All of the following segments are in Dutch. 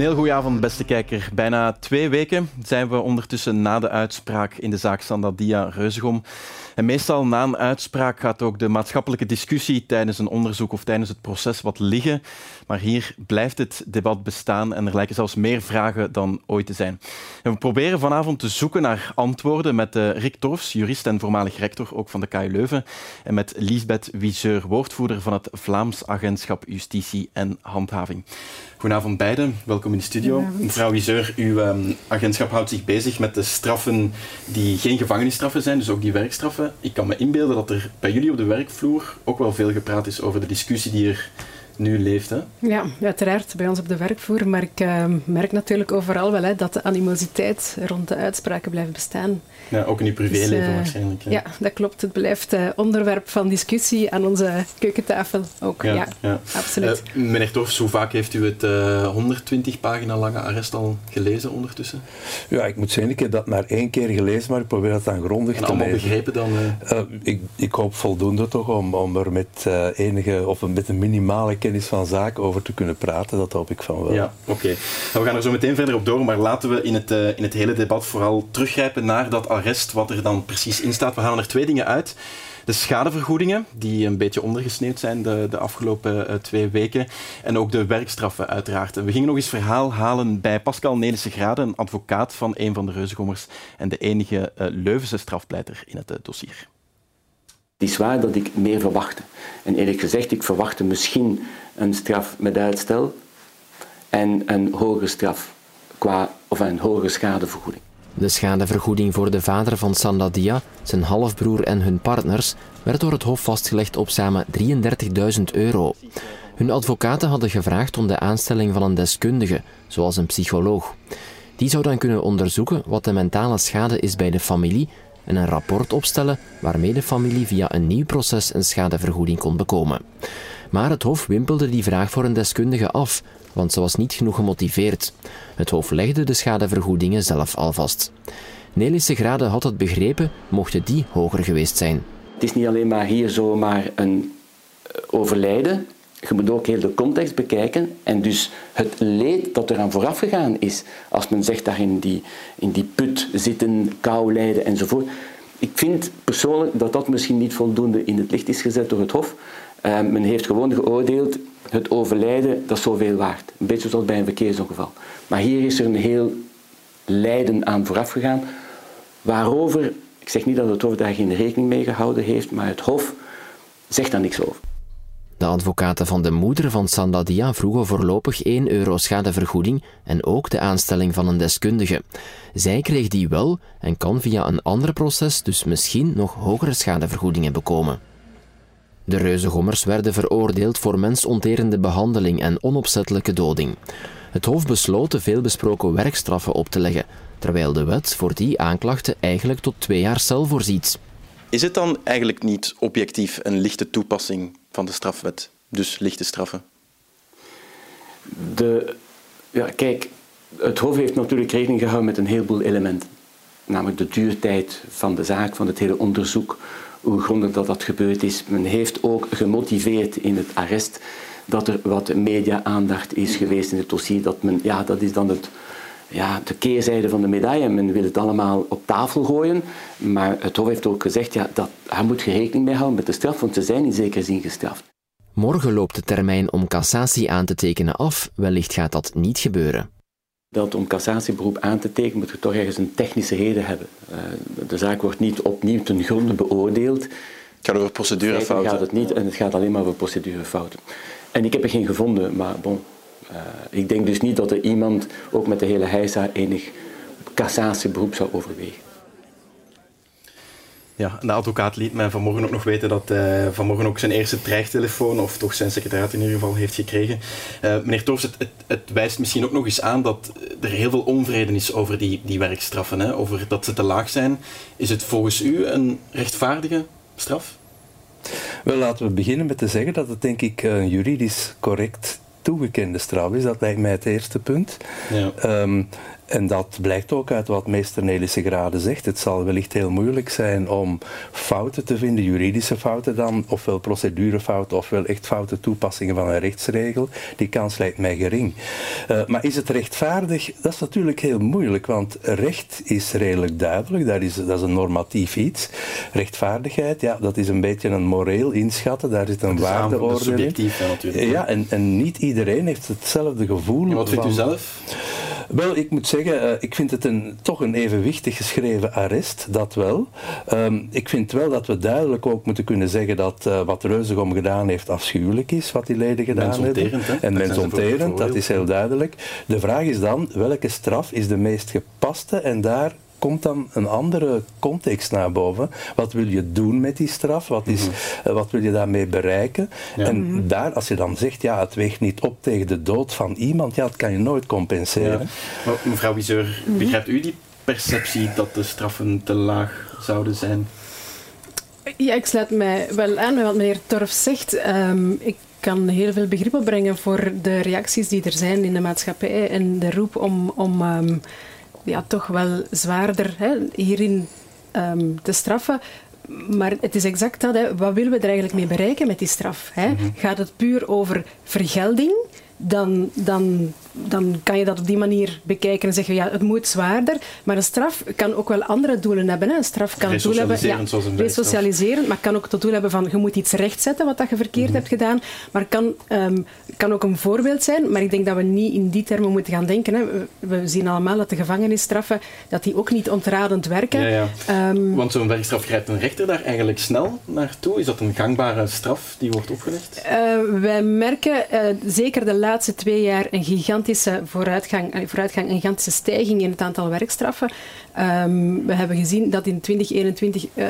Een heel goede avond, beste kijker. Bijna twee weken zijn we ondertussen na de uitspraak in de zaak Sandadia Reuzegom. En meestal na een uitspraak gaat ook de maatschappelijke discussie tijdens een onderzoek of tijdens het proces wat liggen. Maar hier blijft het debat bestaan en er lijken zelfs meer vragen dan ooit te zijn. En we proberen vanavond te zoeken naar antwoorden met uh, Rick Torfs, jurist en voormalig rector ook van de KU Leuven, en met Lisbeth Wiseur, woordvoerder van het Vlaams Agentschap Justitie en Handhaving. Goedenavond beiden, welkom in de studio. Mevrouw Wiseur, uw um, agentschap houdt zich bezig met de straffen die geen gevangenisstraffen zijn, dus ook die werkstraffen. Ik kan me inbeelden dat er bij jullie op de werkvloer ook wel veel gepraat is over de discussie die er nu leeft. Hè? Ja, uiteraard bij ons op de werkvloer. Maar ik uh, merk natuurlijk overal wel hè, dat de animositeit rond de uitspraken blijft bestaan. Ja, ook in uw privéleven dus, uh, waarschijnlijk. Ja. dat klopt. Het blijft uh, onderwerp van discussie aan onze keukentafel ook. Ja, ja, absoluut. meneer Torfs, hoe vaak heeft u het 120 pagina lange arrest al gelezen ondertussen? Ja, ik moet zeggen, ik heb dat maar één keer gelezen, maar ik probeer dat dan grondig en te lezen. allemaal begrepen dan? ik, ik hoop voldoende toch om, om er met enige, of met een minimale kennis van zaken over te kunnen praten. Dat hoop ik van wel. Ja, oké. We gaan er zo meteen verder op door, maar laten we in het, uh, in het hele debat vooral teruggrijpen naar dat arrest, wat er dan precies in staat. We halen er twee dingen uit. De schadevergoedingen, die een beetje ondergesneeuwd zijn de, de afgelopen uh, twee weken. En ook de werkstraffen, uiteraard. We gingen nog eens verhaal halen bij Pascal Nelissen Grade, een advocaat van een van de reuzengommers en de enige uh, Leuvense strafpleiter in het dossier. Het is waar dat ik meer verwachtte. En eerlijk gezegd, ik verwachtte misschien een straf met uitstel en een hogere straf qua, of een hogere schadevergoeding. De schadevergoeding voor de vader van Sandadia, zijn halfbroer en hun partners werd door het Hof vastgelegd op samen 33.000 euro. Hun advocaten hadden gevraagd om de aanstelling van een deskundige, zoals een psycholoog. Die zou dan kunnen onderzoeken wat de mentale schade is bij de familie en een rapport opstellen waarmee de familie via een nieuw proces een schadevergoeding kon bekomen. Maar het Hof wimpelde die vraag voor een deskundige af, want ze was niet genoeg gemotiveerd. Het Hof legde de schadevergoedingen zelf al vast. Nelische Grade had het begrepen, mochten die hoger geweest zijn. Het is niet alleen maar hier zomaar een eh, overlijden. Je moet ook heel de context bekijken en dus het leed dat eraan vooraf gegaan is. Als men zegt daar in die, in die put zitten, kou lijden enzovoort. Ik vind persoonlijk dat dat misschien niet voldoende in het licht is gezet door het Hof. Uh, men heeft gewoon geoordeeld, het overlijden, dat zoveel waard. Een beetje zoals bij een verkeersongeval. Maar hier is er een heel lijden aan vooraf gegaan, waarover, ik zeg niet dat het Hof daar geen rekening mee gehouden heeft, maar het Hof zegt daar niks over. De advocaten van de moeder van Sandadia vroegen voorlopig 1 euro schadevergoeding en ook de aanstelling van een deskundige. Zij kreeg die wel en kan via een ander proces dus misschien nog hogere schadevergoedingen bekomen. De reuzengommers werden veroordeeld voor mensonterende behandeling en onopzettelijke doding. Het Hof besloot de veelbesproken werkstraffen op te leggen, terwijl de wet voor die aanklachten eigenlijk tot twee jaar cel voorziet. Is het dan eigenlijk niet objectief een lichte toepassing van de strafwet, dus lichte straffen? De, ja, kijk, het Hof heeft natuurlijk rekening gehouden met een heleboel elementen. Namelijk de duurtijd van de zaak, van het hele onderzoek, hoe grondig dat dat gebeurd is. Men heeft ook gemotiveerd in het arrest dat er wat media-aandacht is geweest in het dossier. Dat, men, ja, dat is dan het, ja, de keerzijde van de medaille. Men wil het allemaal op tafel gooien. Maar het Hof heeft ook gezegd, ja, dat, hij moet rekening mee houden met de straf, want ze zijn in zekere zin gestraft. Morgen loopt de termijn om cassatie aan te tekenen af. Wellicht gaat dat niet gebeuren. Dat om cassatieberoep aan te tekenen moet je toch ergens een technische reden hebben. Uh, de zaak wordt niet opnieuw ten gronde beoordeeld. Het gaat over procedurefouten. gaat het niet en het gaat alleen maar over procedurefouten. En ik heb er geen gevonden, maar bon, uh, ik denk dus niet dat er iemand, ook met de hele heisa, enig cassatieberoep zou overwegen. Ja, de advocaat liet mij vanmorgen ook nog weten dat hij uh, vanmorgen ook zijn eerste dreigtelefoon, of toch zijn secretariat in ieder geval, heeft gekregen. Uh, meneer Torfs, het, het, het, wijst misschien ook nog eens aan dat er heel veel onvrede is over die, die werkstraffen, hè? over dat ze te laag zijn. Is het volgens u een rechtvaardige straf? Wel, laten we beginnen met te zeggen dat het denk ik een juridisch correct toegekende straf is. Dat lijkt mij het eerste punt. Ja. Um, En dat blijkt ook uit wat meester Nelissen Grade zegt. Het zal wellicht heel moeilijk zijn om fouten te vinden, juridische fouten dan, ofwel procedurefouten, ofwel echt foute toepassingen van een rechtsregel. Die kans lijkt mij gering. Uh, maar is het rechtvaardig? Dat is natuurlijk heel moeilijk, want recht is redelijk duidelijk. Dat is, dat is een normatief iets. Rechtvaardigheid, ja, dat is een beetje een moreel inschatten. Daar zit een waardeoordeel subjectief, natuurlijk. Ja, en, en niet iedereen heeft hetzelfde gevoel. En wat vindt u zelf? Wel, ik moet zeggen, uh, ik vind het een, toch een evenwichtig geschreven arrest, dat wel. Um, ik vind wel dat we duidelijk ook moeten kunnen zeggen dat uh, wat Reuzegom gedaan heeft afschuwelijk is, wat die leden gedaan hebben. En mensonterend, dat is heel duidelijk. De vraag is dan, welke straf is de meest gepaste en daar komt dan een andere context naar boven. Wat wil je doen met die straf? Wat, is, mm -hmm. uh, wat wil je daarmee bereiken? Ja. En mm -hmm. daar, als je dan zegt, ja, het weegt niet op tegen de dood van iemand, ja, dat kan je nooit compenseren. Ja. Maar, mevrouw Wieser, mm -hmm. begrijpt u die perceptie dat de straffen te laag zouden zijn? Ja, ik sluit mij wel aan met wat meneer Torf zegt. Um, ik kan heel veel begrip opbrengen voor de reacties die er zijn in de maatschappij en de roep om, om um, ja, toch wel zwaarder hè, hierin um, te straffen. Maar het is exact dat. Hè. Wat willen we er eigenlijk mee bereiken met die straf? Hè? Mm-hmm. Gaat het puur over vergelding? Dan, dan, dan kan je dat op die manier bekijken en zeggen, ja, het moet zwaarder. Maar een straf kan ook wel andere doelen hebben. Hè. Een straf kan het doel hebben... Ja, resocialiserend, maar kan ook tot doel hebben van, je moet iets rechtzetten wat dat je verkeerd mm-hmm. hebt gedaan. Maar kan, um, kan ook een voorbeeld zijn. Maar ik denk dat we niet in die termen moeten gaan denken. Hè. We, we zien allemaal dat de gevangenisstraffen, dat die ook niet ontradend werken. Ja, ja. Um, Want zo'n werkstraf grijpt een rechter daar eigenlijk snel naartoe? Is dat een gangbare straf die wordt opgelegd? Uh, wij merken uh, zeker de laatste twee jaar een gigantische vooruitgang, vooruitgang, een gigantische stijging in het aantal werkstraffen. Um, we hebben gezien dat in 2021 uh,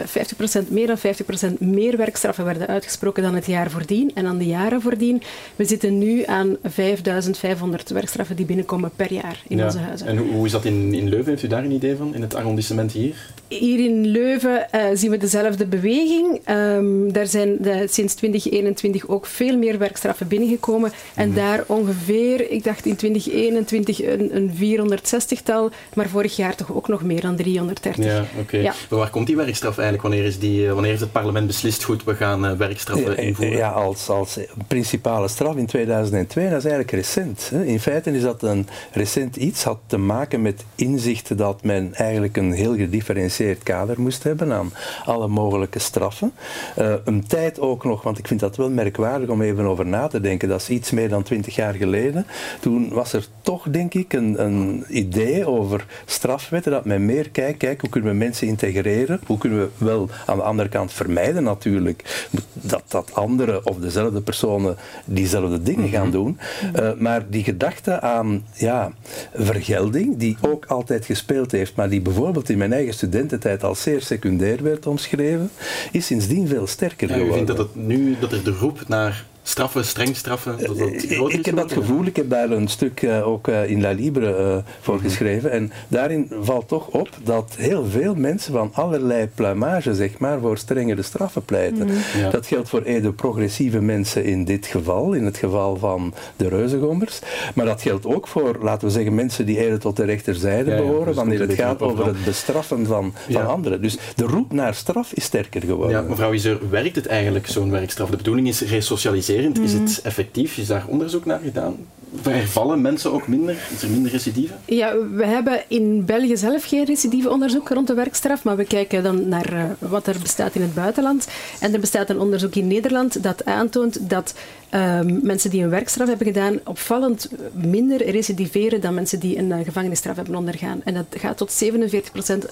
50% meer dan 50% meer werkstraffen werden uitgesproken dan het jaar voordien en dan de jaren voordien. We zitten nu aan 5500 werkstraffen die binnenkomen per jaar in ja. onze huizen. En hoe, hoe is dat in, in Leuven? Heeft u daar een idee van, in het arrondissement hier? Hier in Leuven uh, zien we dezelfde beweging. Um, daar zijn de, sinds 2021 ook veel meer werkstraffen binnengekomen. En mm. daar ongeveer, ik dacht in 2021 een, een 460-tal, maar vorig jaar toch ook nog meer dan 330. Ja, oké. Okay. Ja. Maar waar komt die werkstraf eigenlijk? Wanneer, is die, wanneer heeft het parlement beslist, goed, we gaan uh, werkstraffen invoeren? Ja, als, als principale straf in 2002, dat is eigenlijk recent. Hè. In feite is dat een recent iets, had te maken met inzichten dat men eigenlijk een heel gedifferentieerd kader moest hebben aan alle mogelijke straffen. Uh, een tijd ook nog, want ik vind dat wel merkwaardig om even over na te denken, dat is iets meer dan 20 jaar geleden. Toen was er toch, denk ik, een, een idee over strafwetten dat men meer kijkt, kijk, hoe kunnen we mensen integreren, hoe kunnen we wel aan de andere kant vermijden natuurlijk dat, dat andere of dezelfde personen diezelfde dingen gaan Mhm. doen. Uh, maar die gedachte aan ja, vergelding, die ook altijd gespeeld heeft, maar die bijvoorbeeld in mijn eigen studententijd als zeer secundair werd omschreven, is sindsdien veel sterker ja, geworden. U vindt dat het nu dat er de roep naar straffen, streng straffen, dat dat ik, ik heb dat gevoel, ik heb daar een stuk uh, ook uh, in La Libre uh, voor mm -hmm. geschreven en daarin valt toch op dat heel veel mensen van allerlei pluimage zeg maar, voor strengere straffen pleiten. Mm -hmm. ja. Dat geldt voor de progressieve mensen in dit geval, in het geval van de reuzengommers, maar dat geldt ook voor, laten we zeggen, mensen die eerder tot de rechterzijde ja, behoren, ja, wanneer het gaat over het bestraffen van, van anderen. Dus de roep naar straf is sterker geworden. Ja, mevrouw Iser, werkt het eigenlijk, zo'n werkstraf? De bedoeling is resocialiseren Mm. Is het effectief? Is daar onderzoek naar gedaan? Hervallen mensen ook minder? Is er minder recidive? Ja, we hebben in België zelf geen recidieve onderzoek rond de werkstraf, maar we kijken dan naar uh, wat er bestaat in het buitenland. En er bestaat een onderzoek in Nederland dat aantoont dat um, mensen die een werkstraf hebben gedaan opvallend minder recidiveren dan mensen die een uh, gevangenisstraf hebben ondergaan. En dat gaat tot 47%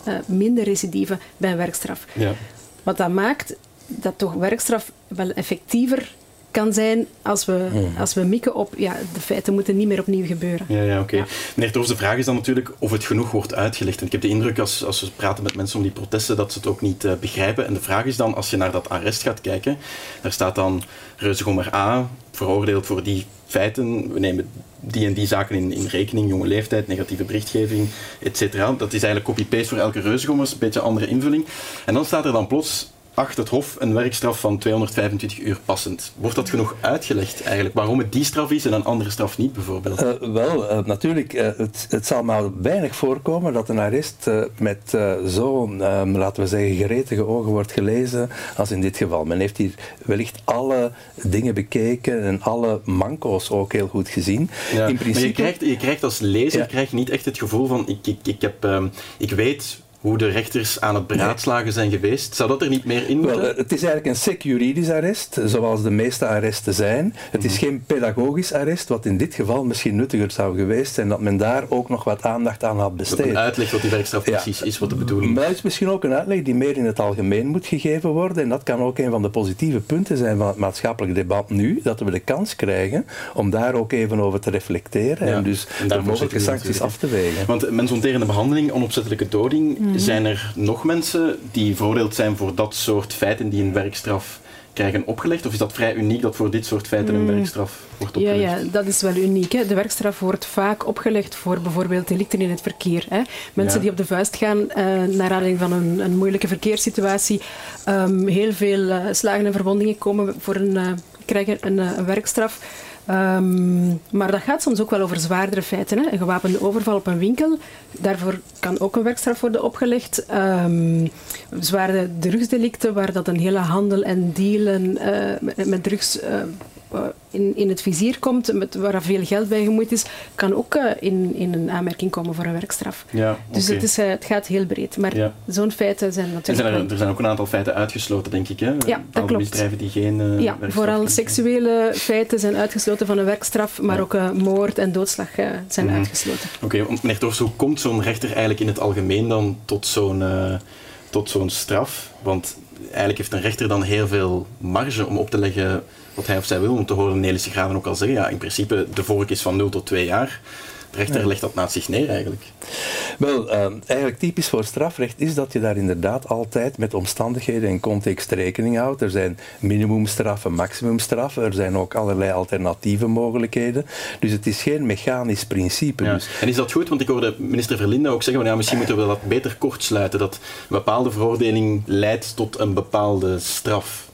uh, minder recidive bij een werkstraf. Ja. Wat dat maakt dat toch werkstraf wel effectiever kan zijn als we, als we mikken op ja, de feiten moeten niet meer opnieuw gebeuren. Ja, ja oké. Okay. Ja. Meneer de vraag is dan natuurlijk of het genoeg wordt uitgelegd. En ik heb de indruk als, als we praten met mensen om die protesten dat ze het ook niet uh, begrijpen. En de vraag is dan, als je naar dat arrest gaat kijken, daar staat dan Reuzegommer A, veroordeeld voor die feiten. We nemen die en die zaken in, in rekening, jonge leeftijd, negatieve berichtgeving, etc. Dat is eigenlijk copy-paste voor elke Reuzegommers, een beetje andere invulling. En dan staat er dan plots acht het Hof een werkstraf van 225 uur passend. Wordt dat genoeg uitgelegd eigenlijk? Waarom het die straf is en een andere straf niet bijvoorbeeld? Uh, wel, uh, natuurlijk, uh, het, het, zal maar weinig voorkomen dat een arrest met zo'n, um, laten we zeggen, gretige ogen wordt gelezen als in dit geval. Men heeft hier wellicht alle dingen bekeken en alle manco's ook heel goed gezien. Ja, in principe... Maar je krijgt, je krijgt als lezer ja. krijg je niet echt het gevoel van ik, ik, ik, heb, um, ik weet hoe de rechters aan het beraadslagen zijn geweest. Zou dat er niet meer in moeten? Wel, het is eigenlijk een sec-juridisch arrest, zoals de meeste arresten zijn. Het is mhm. geen pedagogisch arrest, wat in dit geval misschien nuttiger zou geweest zijn, dat men daar ook nog wat aandacht aan had besteed. een uitleg wat die werkstraf precies is, wat de bedoeling is. Maar het is misschien ook een uitleg die meer in het algemeen moet gegeven worden. En dat kan ook een van de positieve punten zijn van het maatschappelijk debat nu, dat we de kans krijgen om daar ook even over te reflecteren en dus en de mogelijke sancties af te wegen. Want mensonterende behandeling, onopzettelijke doding, Mhm. Zijn er nog mensen die veroordeeld zijn voor dat soort feiten die een werkstraf krijgen opgelegd? Of is dat vrij uniek dat voor dit soort feiten een mhm. werkstraf wordt opgelegd? Ja, ja dat is wel uniek. Hè. De werkstraf wordt vaak opgelegd voor bijvoorbeeld delicten in het verkeer. Hè. Mensen die op de vuist gaan uh, naar aanleiding van een, een moeilijke verkeerssituatie, um, heel veel uh, slagen en verwondingen komen voor een, uh, krijgen een, een werkstraf. Um, maar dat gaat soms ook wel over zwaardere feiten. Hè. Een gewapende overval op een winkel, daarvoor kan ook een werkstraf worden opgelegd. Um, drugsdelicten, waar dat een hele handel en dealen uh, met, drugs uh, in, in het vizier komt, met, waar veel geld bij gemoeid is, kan ook uh, in, in een aanmerking komen voor een werkstraf. Ja, dus het, is, het gaat heel breed. Maar ja. zo'n feiten zijn natuurlijk... Er zijn, er, zijn ook een aantal feiten uitgesloten, denk ik. Hè? Ja, dat klopt. misdrijven die geen Ja, vooral seksuele feiten zijn uitgesloten van een werkstraf, maar ook moord en doodslag zijn mm -hmm. uitgesloten. Oké, okay, meneer hoe komt zo'n rechter eigenlijk in het algemeen dan tot zo'n tot zo'n straf? Want eigenlijk heeft een rechter dan heel veel marge om op te leggen wat hij of zij wil. Om te horen Nederlandse Graven ook al zeggen, ja, in principe de vork is van 0 tot 2 jaar. Rechter legt dat naast zich neer eigenlijk. Wel, uh, eigenlijk typisch voor strafrecht is dat je daar inderdaad altijd met omstandigheden en context rekening houdt. Er zijn minimumstraffen, maximumstraffen, er zijn ook allerlei alternatieve mogelijkheden. Dus het is geen mechanisch principe. Ja. Dus. En is dat goed? Want ik hoorde minister Verlinde ook zeggen, ja, misschien moeten we dat beter kort sluiten, dat een bepaalde veroordeling leidt tot een bepaalde straf.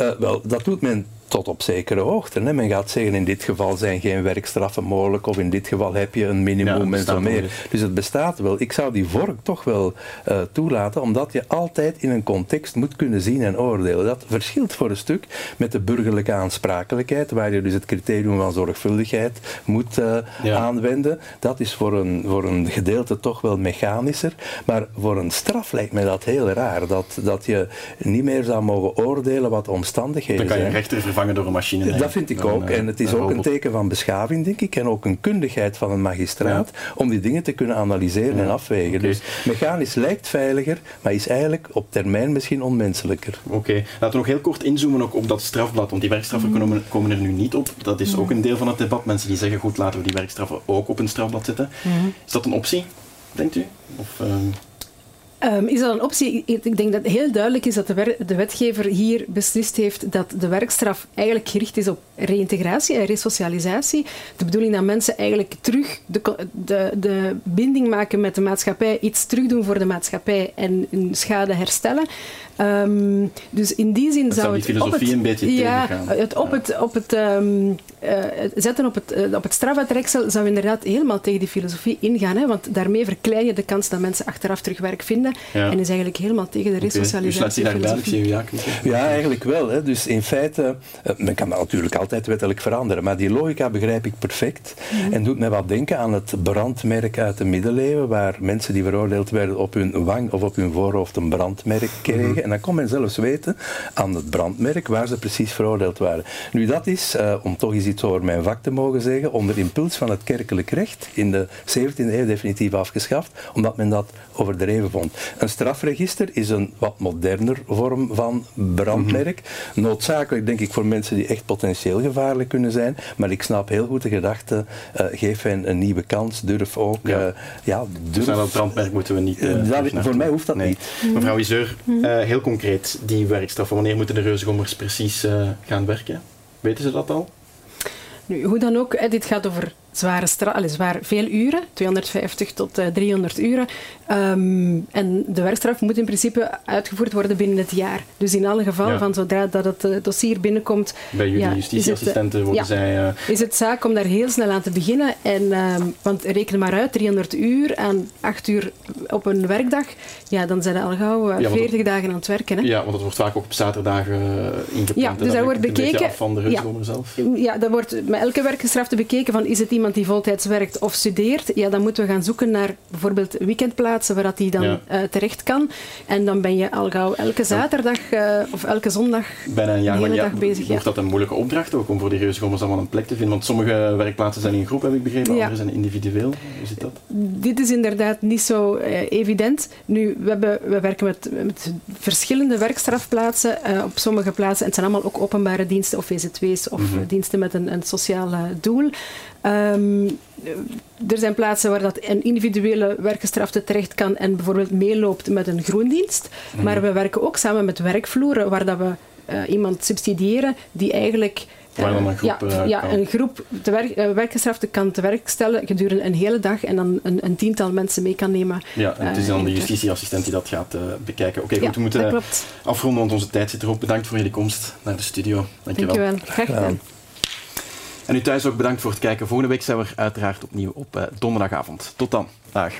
Uh, wel, dat doet men tot op zekere hoogte. Hè. Men gaat zeggen, in dit geval zijn geen werkstraffen mogelijk, of in dit geval heb je een minimum ja, en zo meer. Dus het bestaat wel. Ik zou die vork toch wel uh, toelaten, omdat je altijd in een context moet kunnen zien en oordelen. Dat verschilt voor een stuk met de burgerlijke aansprakelijkheid, waar je dus het criterium van zorgvuldigheid moet uh, ja. aanwenden. Dat is voor een, voor een gedeelte toch wel mechanischer. Maar voor een straf lijkt mij dat heel raar, dat, dat je niet meer zou mogen oordelen wat de omstandigheden zijn. Vervangen door een machine. Dat vind ik ook. en het is ook een teken van beschaving, denk ik, en ook een kundigheid van een magistraat om die dingen te kunnen analyseren en afwegen. Dus mechanisch lijkt veiliger, maar is eigenlijk op termijn misschien onmenselijker. Oké, laten we nog heel kort inzoomen ook op dat strafblad, want die werkstraffen mm. komen, er nu niet op. Dat is ook mm. een deel van het debat. Mensen die zeggen, goed, laten we die werkstraffen ook op een strafblad zetten. Mm. Is dat een optie, denkt u? Of, um... Um, is dat een optie? Ik denk dat het heel duidelijk is dat de, de, wetgever hier beslist heeft dat de werkstraf eigenlijk gericht is op reïntegratie en resocialisatie. De bedoeling dat mensen eigenlijk terug de, de, de binding maken met de maatschappij, iets terugdoen voor de maatschappij en hun schade herstellen. Um, dus in die zin dat zou het. filosofie op het, een beetje ja, het op het, op het um, uh, zetten op het, uh, op het strafuitreksel zou inderdaad helemaal tegen die filosofie ingaan. Hè, want daarmee verklein je de kans dat mensen achteraf terug werk vinden. Ja. En is eigenlijk helemaal tegen de resocialisatie. Okay. Dus ja, ja, eigenlijk wel. Hè. Dus in feite, uh, men kan dat natuurlijk altijd wettelijk veranderen, maar die logica begrijp ik perfect. Mm -hmm. En doet mij wat denken aan het brandmerk uit de middeleeuwen, waar mensen die veroordeeld werden op hun wang of op hun voorhoofd een brandmerk kregen. Mm -hmm. En dan kon men zelfs weten aan het brandmerk waar ze precies veroordeeld waren. Nu, dat is, uh, om toch eens iets over mijn vak te mogen zeggen, onder impuls van het kerkelijk recht in de 17e eeuw definitief afgeschaft, omdat men dat overdreven vond. Een strafregister is een wat moderner vorm van brandmerk. -hmm. Noodzakelijk, denk ik, voor mensen die echt potentieel gevaarlijk kunnen zijn, maar ik snap heel goed de gedachte, uh, geef hen een nieuwe kans, durf ook... Ja. Uh, ja, durf... Dus dat brandmerk moeten we niet... dat, voor mij hoeft dat nee. niet. Mevrouw Iseur, -hmm heel concreet, die werkstraffen. Wanneer moeten de reuzengommers precies uh, gaan werken? Weten ze dat al? Nu, hoe dan ook, dit gaat over zware straf, zwaar veel uren, 250 tot 300 uren. Ehm, en de werkstraf moet in principe uitgevoerd worden binnen het jaar. Dus in alle gevallen, van zodra dat het dossier binnenkomt... Bij jullie ja, justitieassistenten worden zij... Is het zaak om daar heel snel aan te beginnen. En, ehm, want reken maar uit, 300 uur en 8 uur op een werkdag, ja, dan zijn er al gauw 40 dagen aan het werken. Hè? Ja, want dat wordt vaak ook op zaterdagen ingepland. Ja, dus dat wordt bekeken... van de ja, zelf. Ja, dat wordt met elke werkgestrafte bekeken van is het iemand die voltijds werkt of studeert. Ja, dan moeten we gaan zoeken naar bijvoorbeeld weekendplaatsen waar dat die dan eh, terecht kan. En dan ben je al gauw elke zaterdag uh, of elke zondag Bijna een jaar lang ja, bezig. Wordt dat een moeilijke opdracht ook om voor die reusgommers allemaal een plek te vinden? Want sommige werkplaatsen zijn in groep, heb ik begrepen, andere zijn individueel. Hoe zit dat? Dit is inderdaad niet zo uh, evident. Nu, we, hebben, we werken met, met verschillende werkstrafplaatsen op sommige plaatsen. En het zijn allemaal ook openbare diensten of VZW's of mhm. diensten met een, een sociaal doel. Um, er zijn plaatsen waar dat een individuele werkgestrafte terecht kan en bijvoorbeeld meeloopt met een groendienst. Mhm. Maar we werken ook samen met werkvloeren waar dat we uh, iemand subsidiëren die eigenlijk uh, een groep, ja, uh, ja een groep de werk, kan te werk stellen gedurende een hele dag en dan een, een tiental mensen mee kan nemen. Ja, en het is dan de justitieassistent die dat gaat bekijken. Oké, okay, goed, we moeten afronden, want onze tijd zit erop. Bedankt voor jullie komst naar de studio. Dankjewel. Dankjewel. Graag gedaan. En u thuis ook bedankt voor het kijken. Volgende week zijn we uiteraard opnieuw op uh, donderdagavond. Tot dan. Dag.